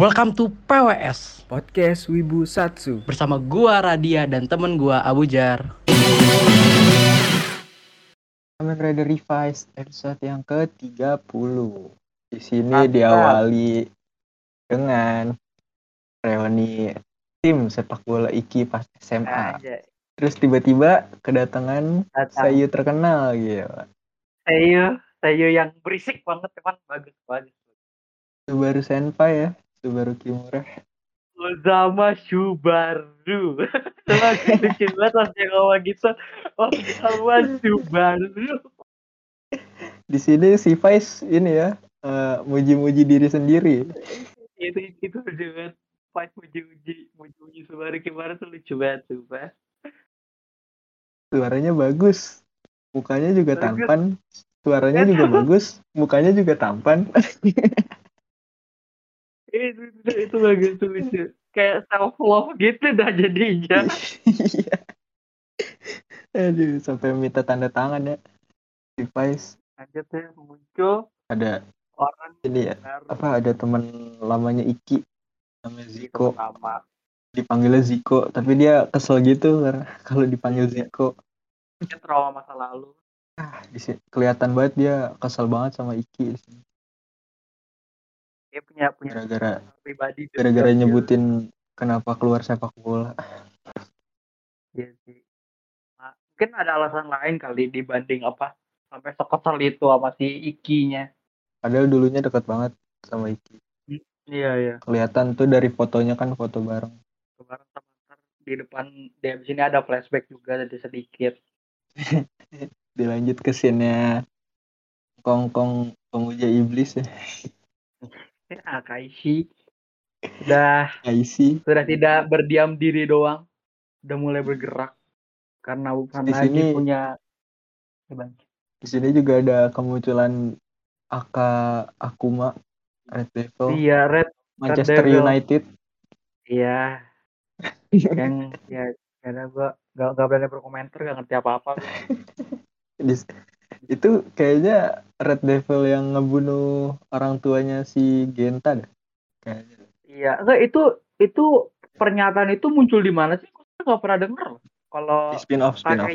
Welcome to PWS Podcast Wibu Satsu. bersama gua Radia dan temen gua Abu Jar. Kamen Rider Revised episode yang ke-30. Di sini Mantap. diawali dengan reuni tim sepak bola Iki pas SMA. Aja. Terus tiba-tiba kedatangan Datang. Sayu terkenal gitu. Sayu, Sayu yang berisik banget teman bagus bagus. Subaru Senpai ya, Subaru Kimura. Ozama Subaru. Semakin lucu banget pas dia ngomong gitu. Ozama Subaru. Di sini si Vice ini ya, eh, muji-muji diri sendiri. Itu itu lucu banget. Pas muji-muji, muji-muji Subaru gimana tuh lucu banget tuh, Pak. Suaranya bagus. Mukanya juga Bagus. tampan. Suaranya juga bagus, mukanya juga tampan. Itu, itu, itu bagus tuh lucu. Kayak self love gitu dah jadinya. Iya. Aduh, sampai minta tanda tangan ya. Device Lanjut ya muncul ada orang ini ya. Apa ada teman lamanya Iki namanya di Ziko. pertama. Dipanggilnya Ziko, tapi dia kesel gitu karena kalau dipanggil Ziko. Mungkin trauma masa lalu. Ah, kelihatan banget dia kesel banget sama Iki di sini. Dia punya punya Gara-gara pribadi. gara-gara nyebutin kenapa keluar sepak bola. Iya sih. Nah, mungkin ada alasan lain kali dibanding apa sampai sekesal itu sama si Ikinya. Padahal dulunya dekat banget sama Iki. Iya iya. Kelihatan tuh dari fotonya kan foto bareng. Kemarin teman di depan di abis ini ada flashback juga tadi sedikit. Dilanjut ke scene-nya Kongkong pemuja iblis ya. Ya, Kaishi. Sudah sudah tidak berdiam diri doang, udah mulai bergerak. Karena bukan Di lagi sini- punya. Di sini juga ada kemunculan Aka Akuma Red Devil. Iya Red, Manchester Devil. United. iya. Yang ya karena gua gak, gak berani berkomentar gak ngerti apa-apa. Di- itu kayaknya Red Devil yang ngebunuh orang tuanya si Genta deh. Kayaknya. Iya, enggak itu itu pernyataan itu muncul di mana sih? Kok saya nggak pernah denger loh. Kalau Di spin off spin off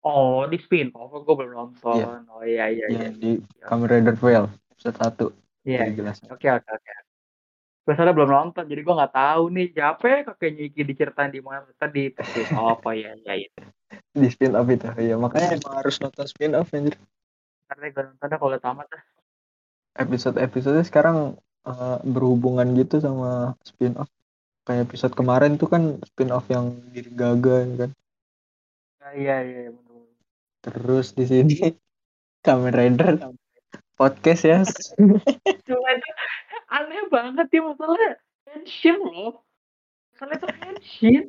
Oh, di spin off gue belum nonton. Oh iya iya iya. yang di Kamen Rider 12 episode 1 Iya. jelas. Oke oke oke. Gue belum nonton, jadi gue nggak tahu nih siapa ya kakeknya Iki diceritain di mana tadi di off. Oh iya iya iya. Di spin off itu. Ya makanya emang harus nonton spin off anjir. Karena gue nonton kalau tamat dah. Episode-episode sekarang eh, berhubungan gitu sama spin off. Kayak episode kemarin tuh kan spin off yang diri gaga ya kan. Nah, iya iya bener. Terus di sini Kamen Rider podcast ya. Cuma itu aneh banget ya masalah Henshin loh. Masalah itu Henshin.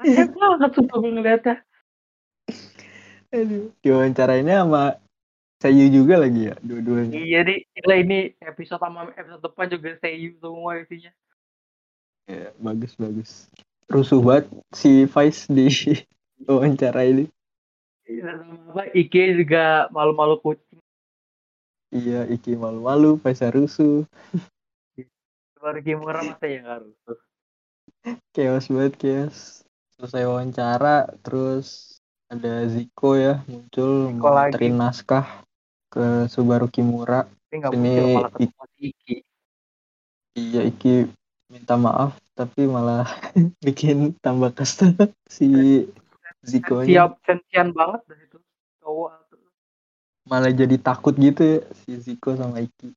Aneh banget sumpah gue ngeliatnya. Aduh, Diwawancarainnya sama Sayu juga lagi ya, dua-duanya. Iya nih, gila ini episode sama episode depan juga seiyu semua isinya. Ya, bagus bagus. Rusuh banget si Vice di wawancara ini. Iya sama apa? Ike juga malu-malu kucing. Iya, Iki malu-malu, Vice rusuh. Baru Kimura masa ya nggak rusuh. Chaos banget, chaos. Selesai wawancara, terus ada Ziko ya, muncul nganterin naskah ke Subaru Kimura. Tapi nggak Ini malah Iki. Iya, Iki minta maaf, tapi malah bikin tambah kesel si Ziko Siap sensian banget dari situ. Cowok. Malah jadi takut gitu ya si Ziko sama Iki.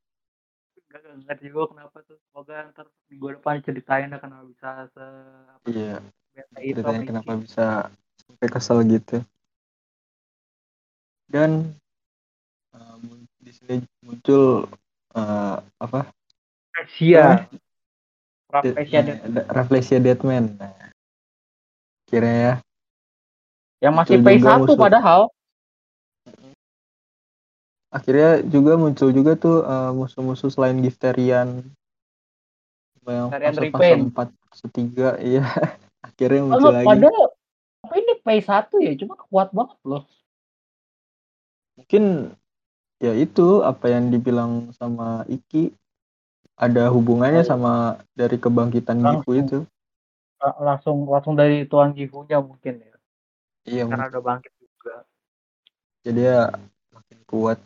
Gak gak ngerti juga kenapa tuh. Semoga ntar minggu depan ceritain dah kenapa bisa se apa, Iya, sama kenapa Iki. bisa sampai kesel gitu. Dan mun- di sini muncul eh, apa? Rahasia. De- Rahasia dia. eh, Rafflesia Deadman. Nah, kira ya. Yang masih muncul P1 juga musuh. padahal. Akhirnya juga muncul juga tuh eh, musuh-musuh selain Gifterian. Yang Giftarian fase fase Repaint. 4 ketiga, iya. Akhirnya Oh, muncul lagi. padahal apa ini P1 ya, cuma kuat banget loh. Mungkin ya itu apa yang dibilang sama Iki ada hubungannya sama dari kebangkitan Gifu Langsung. itu. La- langsung langsung dari tuan Gifu-nya mungkin ya Iya, karena udah bangkit juga jadi ya makin kuat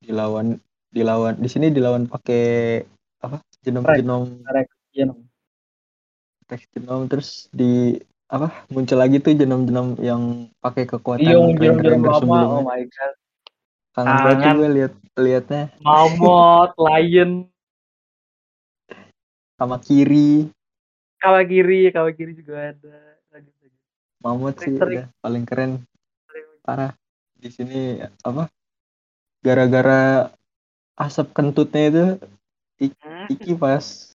dilawan dilawan di sini dilawan pakai apa? Genom genom Iya, no. teks genom terus di apa? Muncul lagi tuh genom genom yang pakai kekuatan unjuk Ranger Ranger lama. oh sebelumnya my god. Kangen banget gue lihat liatnya. Mammoth Lion. Sama kiri. Kawagiri Kawagiri juga ada. Lanjut lanjut. Mamut sih paling keren. Parah. Di sini apa gara-gara asap kentutnya itu Hmm, Iki pas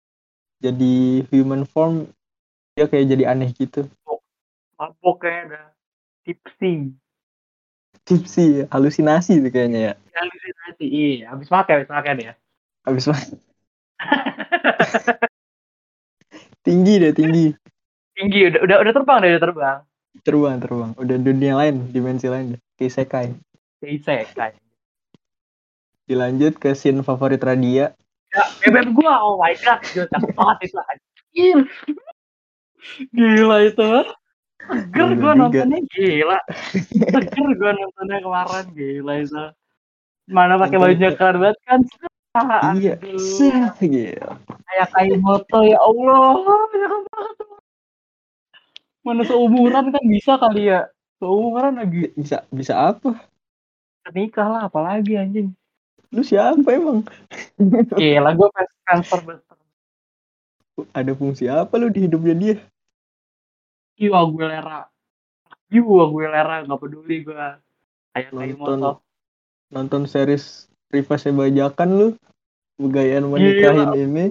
jadi human form dia kayak jadi aneh gitu. Mabok. Kayaknya ada. Tipsy tipsy halusinasi tuh kayaknya ya. Halusinasi. Iya habis makan habis makan ya habis makan tinggi deh tinggi. Tinggi udah udah udah terbang deh udah terbang. Terbang terbang. Udah dunia lain dimensi lain deh. Kayak isekai dilanjut ke scene favorit Radia. Ya bebek gua oh my god gila cakep banget itu anjir gila itu. Seger Gila gua juga. nontonnya gila. Seger gua nontonnya kemarin gila itu. Mana pakai baju keren banget kan? Ah, iya. Sah gitu kayak kayak moto ya Allah. Ya banget. mana seumuran kan bisa kali ya? Seumuran lagi. Bisa bisa apa? Nikah lah apalagi anjing lu siapa emang? Gila gue fans terbesar ada fungsi apa lu di hidupnya dia? Yu Aguilera. Yu Aguilera nggak peduli gue kayak Nonton. nonton series Rivasnya bajakan lu begayaan menikahin ini.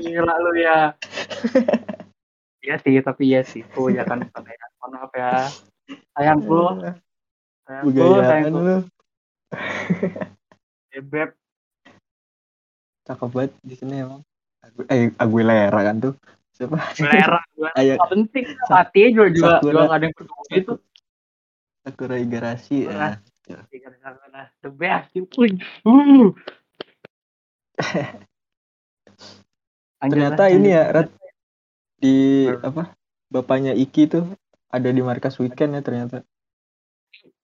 Gila lu ya. Iya sih tapi iya sih tuh ya kan. Mohon maaf ya. Sayangku sayangku begayaan sayangku lu bebek cakep banget di sini emang. Agu- eh Aguilera kan tuh. Siapa? Aguilera gue Ayo. Penting mati juga juga juga nggak ada yang peduli itu Sakura Igarashi ya. Nah, the best you pun. Uh. Lanjut, ternyata ini ya Rat, di apa? Bapaknya Iki tuh ada di markas weekend ya ternyata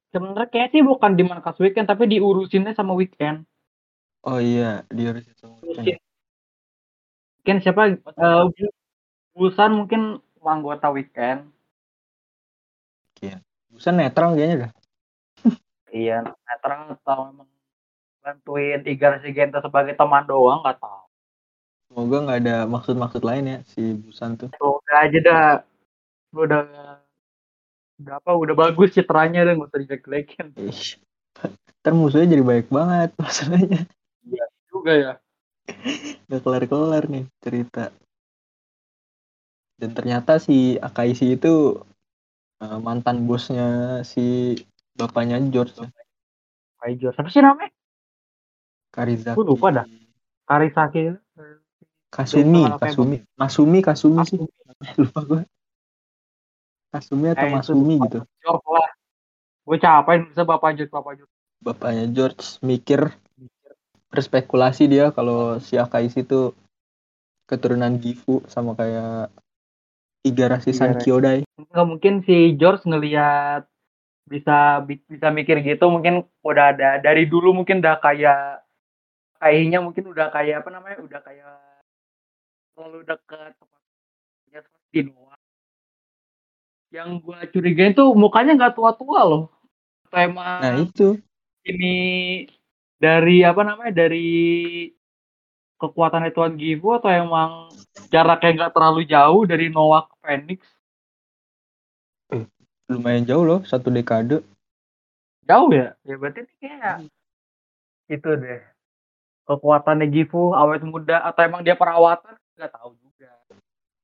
Sebenarnya kayak sih bukan di markas weekend tapi diurusinnya sama weekend. oh iya harus sama weekend. Mungkin siapa Bu- Busan mungkin anggota weekend. Busan netral kayaknya dah Iya, netral atau emang bantuin Igar Sigenta sebagai teman doang nggak tahu. semoga nggak ada maksud-maksud lain ya si Busan tuh udah aja dah. Udah udah apa udah bagus citranya dan nggak usah dijelek-jelekin ntar musuhnya jadi baik banget masalahnya juga ya. nggak kelar-kelar nih cerita dan ternyata si Akaisi itu eh, mantan bosnya si bapaknya George ya. Kaijo. Siapa sih namanya? Karizaki Gua lupa dah. Karisaki. Kasumi apa Kasumi Masumi Kasumi sih Aku lupa gue Kasumi atau Eh, itu Masumi lupa. gitu George lah. Gue capain bisa bapak George bapak George. bapaknya George mikir berspekulasi dia kalau si Akaisi itu keturunan Gifu sama kayak Igarashi San Igarashi. Kyodai Nggak mungkin si George ngelihat bisa bi- bisa mikir gitu mungkin udah ada dari dulu mungkin udah kayak kayaknya mungkin udah kayak apa namanya udah kayak terlalu dekat tempatnya di. Yang gue curigain tuh mukanya nggak tua-tua loh. Atau emang nah itu. ini dari apa namanya dari kekuatan Tuan Gifu atau emang jaraknya nggak terlalu jauh dari Noah ke Phoenix lumayan jauh loh satu dekade. Jauh ya? Ya berarti ini kayak itu deh. Kekuatannya Gifu awet muda atau emang dia perawatan? Nggak tahu juga.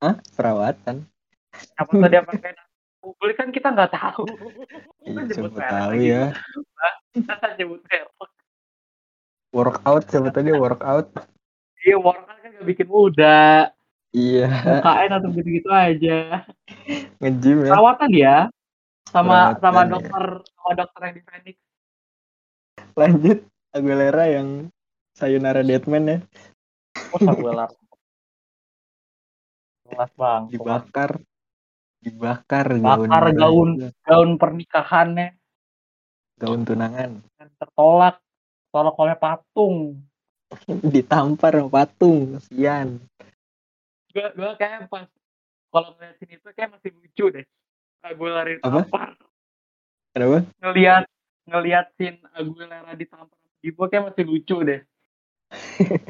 Hah? perawatan? Apa tuh dia pakai publik kan kita nggak tahu. Iya Kan nyebut siapa merek tahu lagi. ya. Kita nyebut merek. workout siapa tadi? Workout? Iya orang kan nggak bikin muda. Iya. UKN atau gitu-gitu aja. Nge-gym ya. Perawatan ya sama Perawatan, sama ya. dokter sama dokter yang di Phoenix lanjut. Aguilera yang Sayonara Deadman ya. Wah, Aguilar. Kelas bang. dibakar dibakar Bakar gaun. Gaun pernikahannya gaun tunangan tertolak. Tolak oleh patung. ditampar sama patung kasihan Gue gue kayak pas kalau ngeliat sini itu kayak masih lucu deh. Aguilar Apa? ditampar. kenapa Ngeliat ngeliat scene Aguilera ditampar. Ibu kayak masih lucu deh.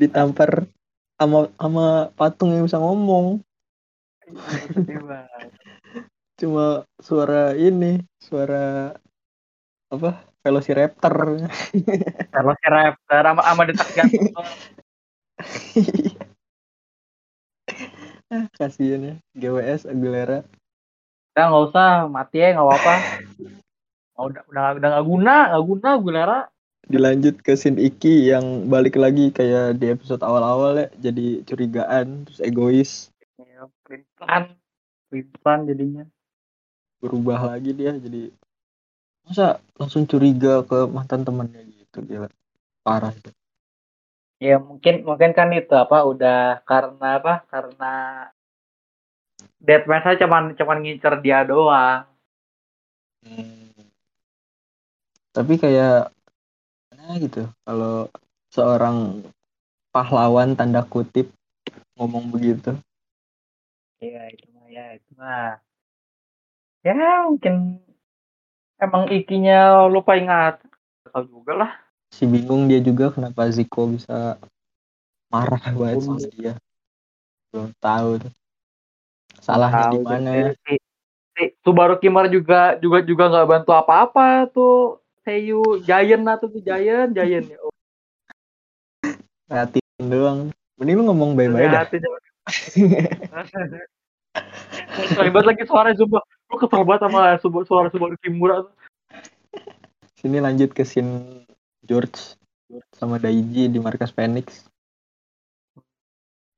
ditampar sama sama patung yang bisa ngomong. Cuma suara ini suara apa Velociraptor Kalau si Raptor sama sama detak jantung. Ah, kasihan ya GWS Aguilera Udah nggak usah mati ya nggak apa-apa. Oh, udah udah udah nggak guna nggak guna Aguilera. dilanjut ke scene Iki yang balik lagi kayak di episode awal-awal ya jadi curigaan terus egois plan plan jadinya. berubah lagi dia jadi masa langsung curiga ke mantan temannya gitu gila. Parah itu. Ya mungkin mungkin kan itu apa udah karena apa karena Deadman saya cuman cuman ngincer dia doang. tapi kayak nah gitu kalau seorang pahlawan tanda kutip ngomong begitu Iya itu mah ya itu mah. Ya mungkin emang ikinya lupa ingat. Tahu juga lah. si bingung dia juga kenapa Ziko bisa marah banget sama dia. belum tahu tuh. Salahnya di mana? si, si Subaru Kimar juga juga juga nggak bantu apa-apa tuh. Seiyu Giant lah tuh Giant Giant. Ya. Oh, ngeliatin doang. Mending lu ngomong baik-baik dah Hebat lagi suara sumpah. Lu kesel banget sama suara suara Subaru Kimura sini lanjut ke scene George sama Daiji di markas Phoenix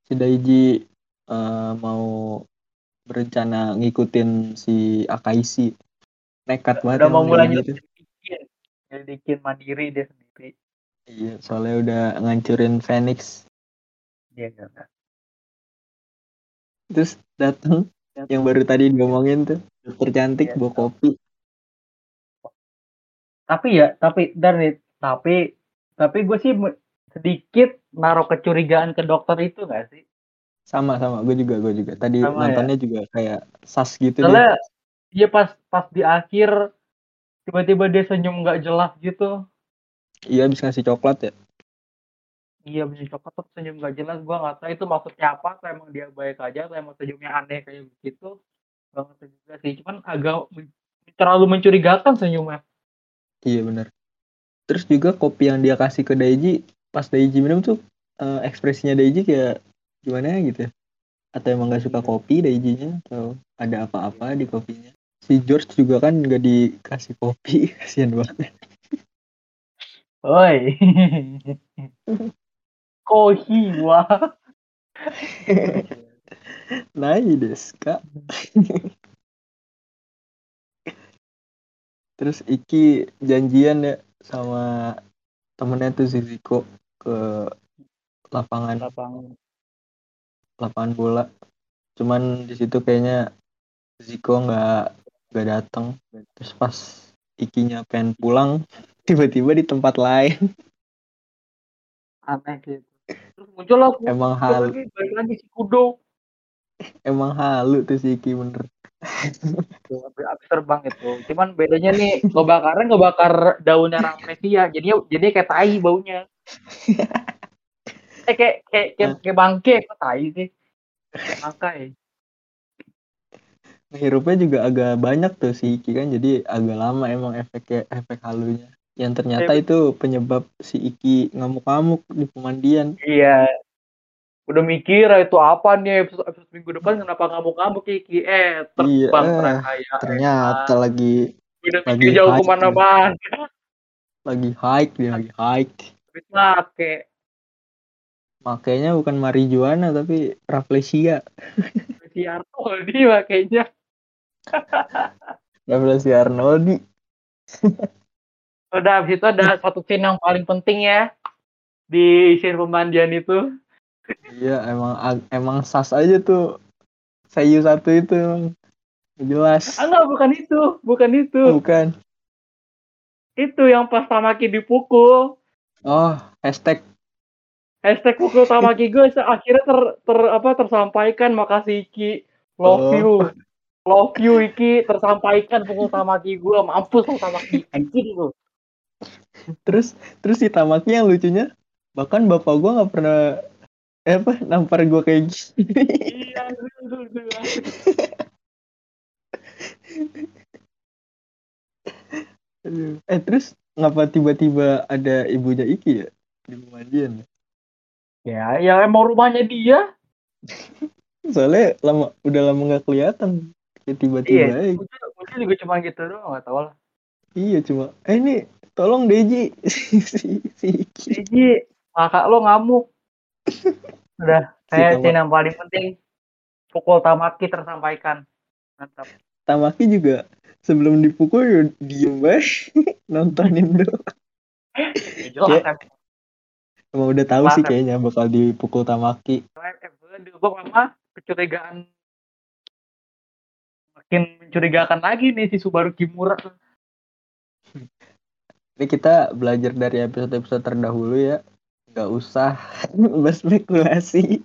si Daiji eh, mau berencana ngikutin si Akaisi nekat banget Udah mau mulai dia gitu. nyelidikin. Nyelidikin mandiri dia sendiri. iya soalnya udah ngancurin Phoenix Iya enggak. Terus datang yang baru tadi diomongin tuh dokter cantik Iya. bawa kopi Tapi ya, tapi dan nih, tapi tapi gue sih sedikit naruh kecurigaan ke dokter itu gak sih? sama sama gue juga gue juga tadi Sama ya? nontonnya juga kayak sas gitu Soalnya dia pas pas di akhir tiba-tiba dia senyum nggak jelas gitu. iya habis ngasih coklat ya Iya bisa coklat senyum nggak jelas. Gua nggak tahu itu maksudnya apa. Atau emang dia baik aja. Atau emang senyumnya aneh kayak begitu. Gak ngerti juga sih. Cuman agak terlalu mencurigakan senyumnya. Iya benar. Terus juga kopi yang dia kasih ke Daiji pas Daiji minum tuh eh, ekspresinya Daiji kayak gimana gitu. Atau emang gak suka kopi Daijinya atau ada apa-apa di kopinya. Si George juga kan gak dikasih kopi, kasihan banget. Oi. Kohi wah. Nai desu kak. Terus Iki janjian ya sama temennya tuh si Ziko ke lapangan Lapangan. lapangan bola. Cuman di situ kayaknya Ziko nggak nggak datang. Terus pas Ikinya pengen pulang, tiba-tiba di tempat lain. Aneh gitu. Terus muncul lah Emang halu, lagi balik lagi si Kudo. emang halu tuh si Iki bener. Tuh, Abis abis terbang itu. Cuman bedanya nih ngebakaran ngebakar daunnya rafflesia. Jadinya jadinya kayak tai baunya. eh kayak kayak kayak, kayak bangke kok tai sih. Bangkai. Hirupnya juga agak banyak tuh si Iki kan, jadi agak lama emang efeknya efek halunya. Yang ternyata itu penyebab si Iki ngamuk-ngamuk di pemandian. Iya. Udah mikir ah, itu apa nih episode, episode minggu depan kenapa ngamuk-ngamuk Kiki eh terbang Iya, terkaya. Ternyata lagi Udah lagi mikir jauh hype ke mana-mana. lagi hike dia lagi hike. Habis make. Makanya bukan marijuana tapi rafflesia. Si Arnoldi makanya. Rafflesia Arnoldi. Udah habis itu ada satu scene yang paling penting ya. di scene pemandian itu. Iya emang emang sas aja tuh. Sayu satu itu emang jelas. Ah, enggak, bukan itu, bukan itu. Bukan. Itu yang pas Tamaki dipukul. Oh hashtag Hashtag pukul Tamaki gue akhirnya ter, ter apa tersampaikan makasih Iki. Love Oh. you. Love you Iki tersampaikan pukul Tamaki gue mampus lo Tamaki anjing lu. Terus terus si Tamaki yang lucunya bahkan bapak gua nggak pernah eh apa nampar gua kayak gini. Iya. Aduh. eh terus ngapa tiba-tiba ada ibunya Iki ya di pemandian? Ya, ya emang rumahnya dia. Soalnya lama udah lama nggak kelihatan. Kayak tiba-tiba Iya, muncul juga cuma gitu doang, gak tau lah. Iya cuma eh ini tolong Deji si, si. Jadi, kakak lo ngamuk. Udah, saya Si yang paling penting. Pukul Tamaki tersampaikan. Mantap. Tamaki juga sebelum dipukul diem banget nontonin doang. Ya, jelas kan. Emang udah tahu sih kayaknya bakal dipukul Tamaki. Gue mama kecurigaan makin mencurigakan lagi nih si Subaru Kimura. Ini kita belajar dari episode-episode terdahulu ya. Nggak usah berspekulasi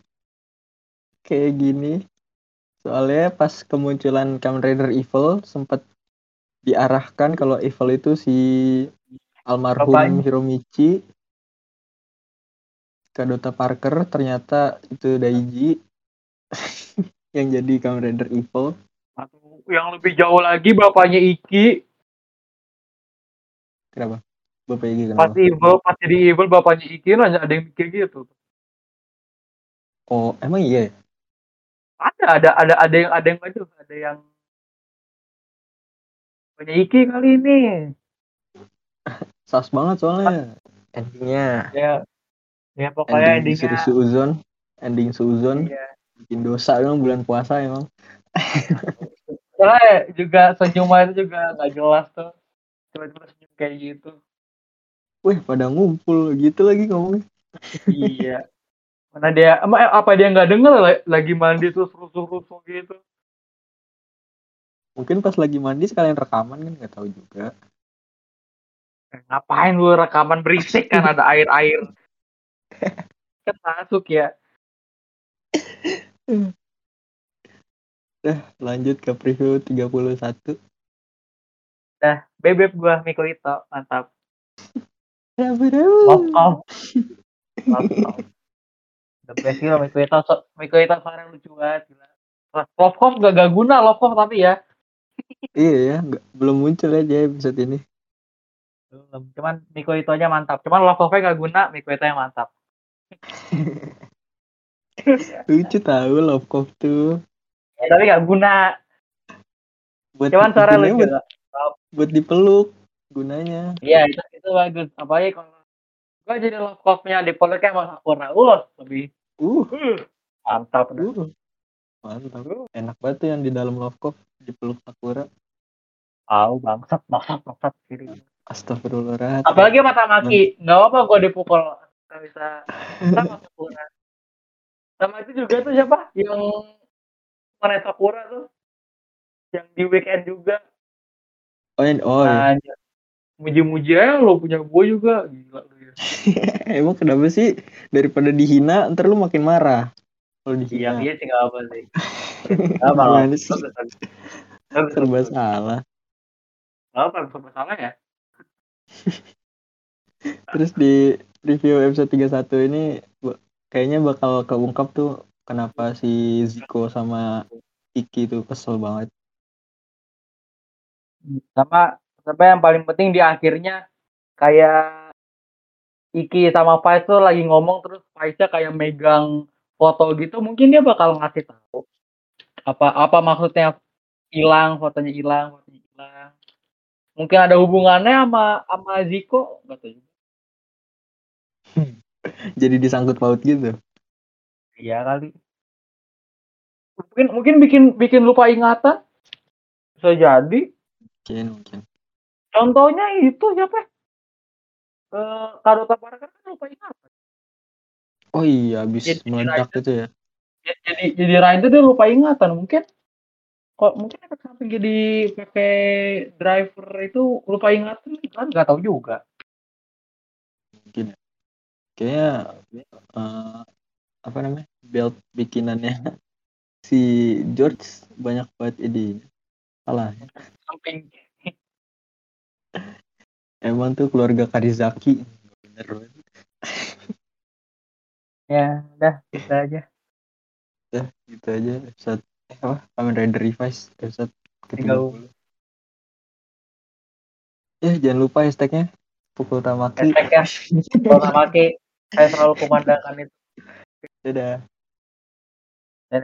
kayak gini. Soalnya pas kemunculan Kamen Rider Evil sempat diarahkan kalau Evil itu si almarhum Bapaknya. Hiromichi Kadota Parker ternyata itu Daiji yang jadi Kamen Rider Evil. Atau yang lebih jauh lagi bapaknya Iki Kenapa? Bapak Igi pas kenapa? evil pas jadi evil bapaknya Iki nanya ada yang mikir gitu. Oh, emang iya ya? Ada ada ada ada yang ada yang itu ada yang bapaknya Iki kali ini. Sas banget soalnya. Endingnya. Ya ya pokoknya ending endingnya. si Suuzon ending Suuzon Iya. bikin dosa emang bulan puasa emang Soalnya juga senyuman itu juga nggak jelas tuh. Tiba-tiba senyum kayak gitu. wih pada ngumpul gitu lagi ngomongnya iya. Mana dia, emang apa dia nggak denger la- lagi mandi terus rusuh-rusuh gitu? mungkin pas lagi mandi sekalian rekaman kan nggak tahu juga Eh, Ngapain lu rekaman berisik kan ada air-air. kan masuk ya. lanjut ke preview 31 Bebek gua Miko Ito, mantap. Wow. off. Love off. The best gila Miko Ito. So, Miko Ito sekarang lucu banget gila. Love off gak, gak guna Love off tapi ya. iya ya nggak- belum muncul aja episode ini Belum. Cuman Miko Ito aja mantap. Cuman Love off-nya gak guna, Miko Ito yang mantap. lucu tahu love cove tuh Ya, tapi gak guna. buat Cuman suara lucu. buat, buat dipeluk gunanya Iya, itu, itu bagus. Apalagi kalau gue jadi love off-nya dipeluknya sama Sakura. Uh, lebih uh, uh, mantap. dah. uh. mantap enak banget tuh yang di dalam love cove dipeluk Sakura Tahu bangsat, bangsat, bangsat. Kiri. Astagfirullahaladzim Apalagi mata maki, nggak apa gue dipukul. Nggak bisa sama Sakura. Sama itu juga tuh siapa? Yang mana Sakura tuh? Yang di weekend juga. Oh, yang- oh iya. Anjir. Muji-muji aja lo punya gue juga. Gila lu ya. Emang kenapa sih daripada dihina ntar lu makin marah kalau Iya, dihina iya sih apa sih. Apa sih? Bagus, serba bagus. salah apa, serba salah ya. terus di review episode 31 ini kayaknya bakal keungkap tuh kenapa si Ziko sama Iki tuh kesel banget Sama, sama yang paling penting di akhirnya kayak Iki sama Faiz tuh lagi ngomong terus Faiznya kayak megang foto gitu mungkin dia bakal ngasih tahu apa apa maksudnya hilang fotonya hilang fotonya hilang. Mungkin ada hubungannya sama sama Ziko nggak tahu juga. jadi disangkut paut gitu? Iya kali. Mungkin mungkin bikin bikin lupa ingatan. Bisa jadi mungkin mungkin contohnya itu siapa eh Kadota Parker kan lupa ingatan Oh iya, habis Jadi- meledak itu ya. Ya- jadi jadi rider dia lupa ingatan mungkin kok mungkin samping jadi pakai driver itu lupa ingatan kan nggak tahu juga Mungkin. ya. Kayaknya eh, apa namanya? Belt bikinannya si George banyak banget ini. Salah. samping Emang tuh keluarga Karizaki. Bener banget. ya udah kita aja Ya, gitu aja episode eh, apa? Kamen Rider Revise episode ke-30. Ya, jangan lupa hashtagnya pukul tamaki. hashtagnya kalau sama Ki, saya selalu kumandangkan itu Dadah. dan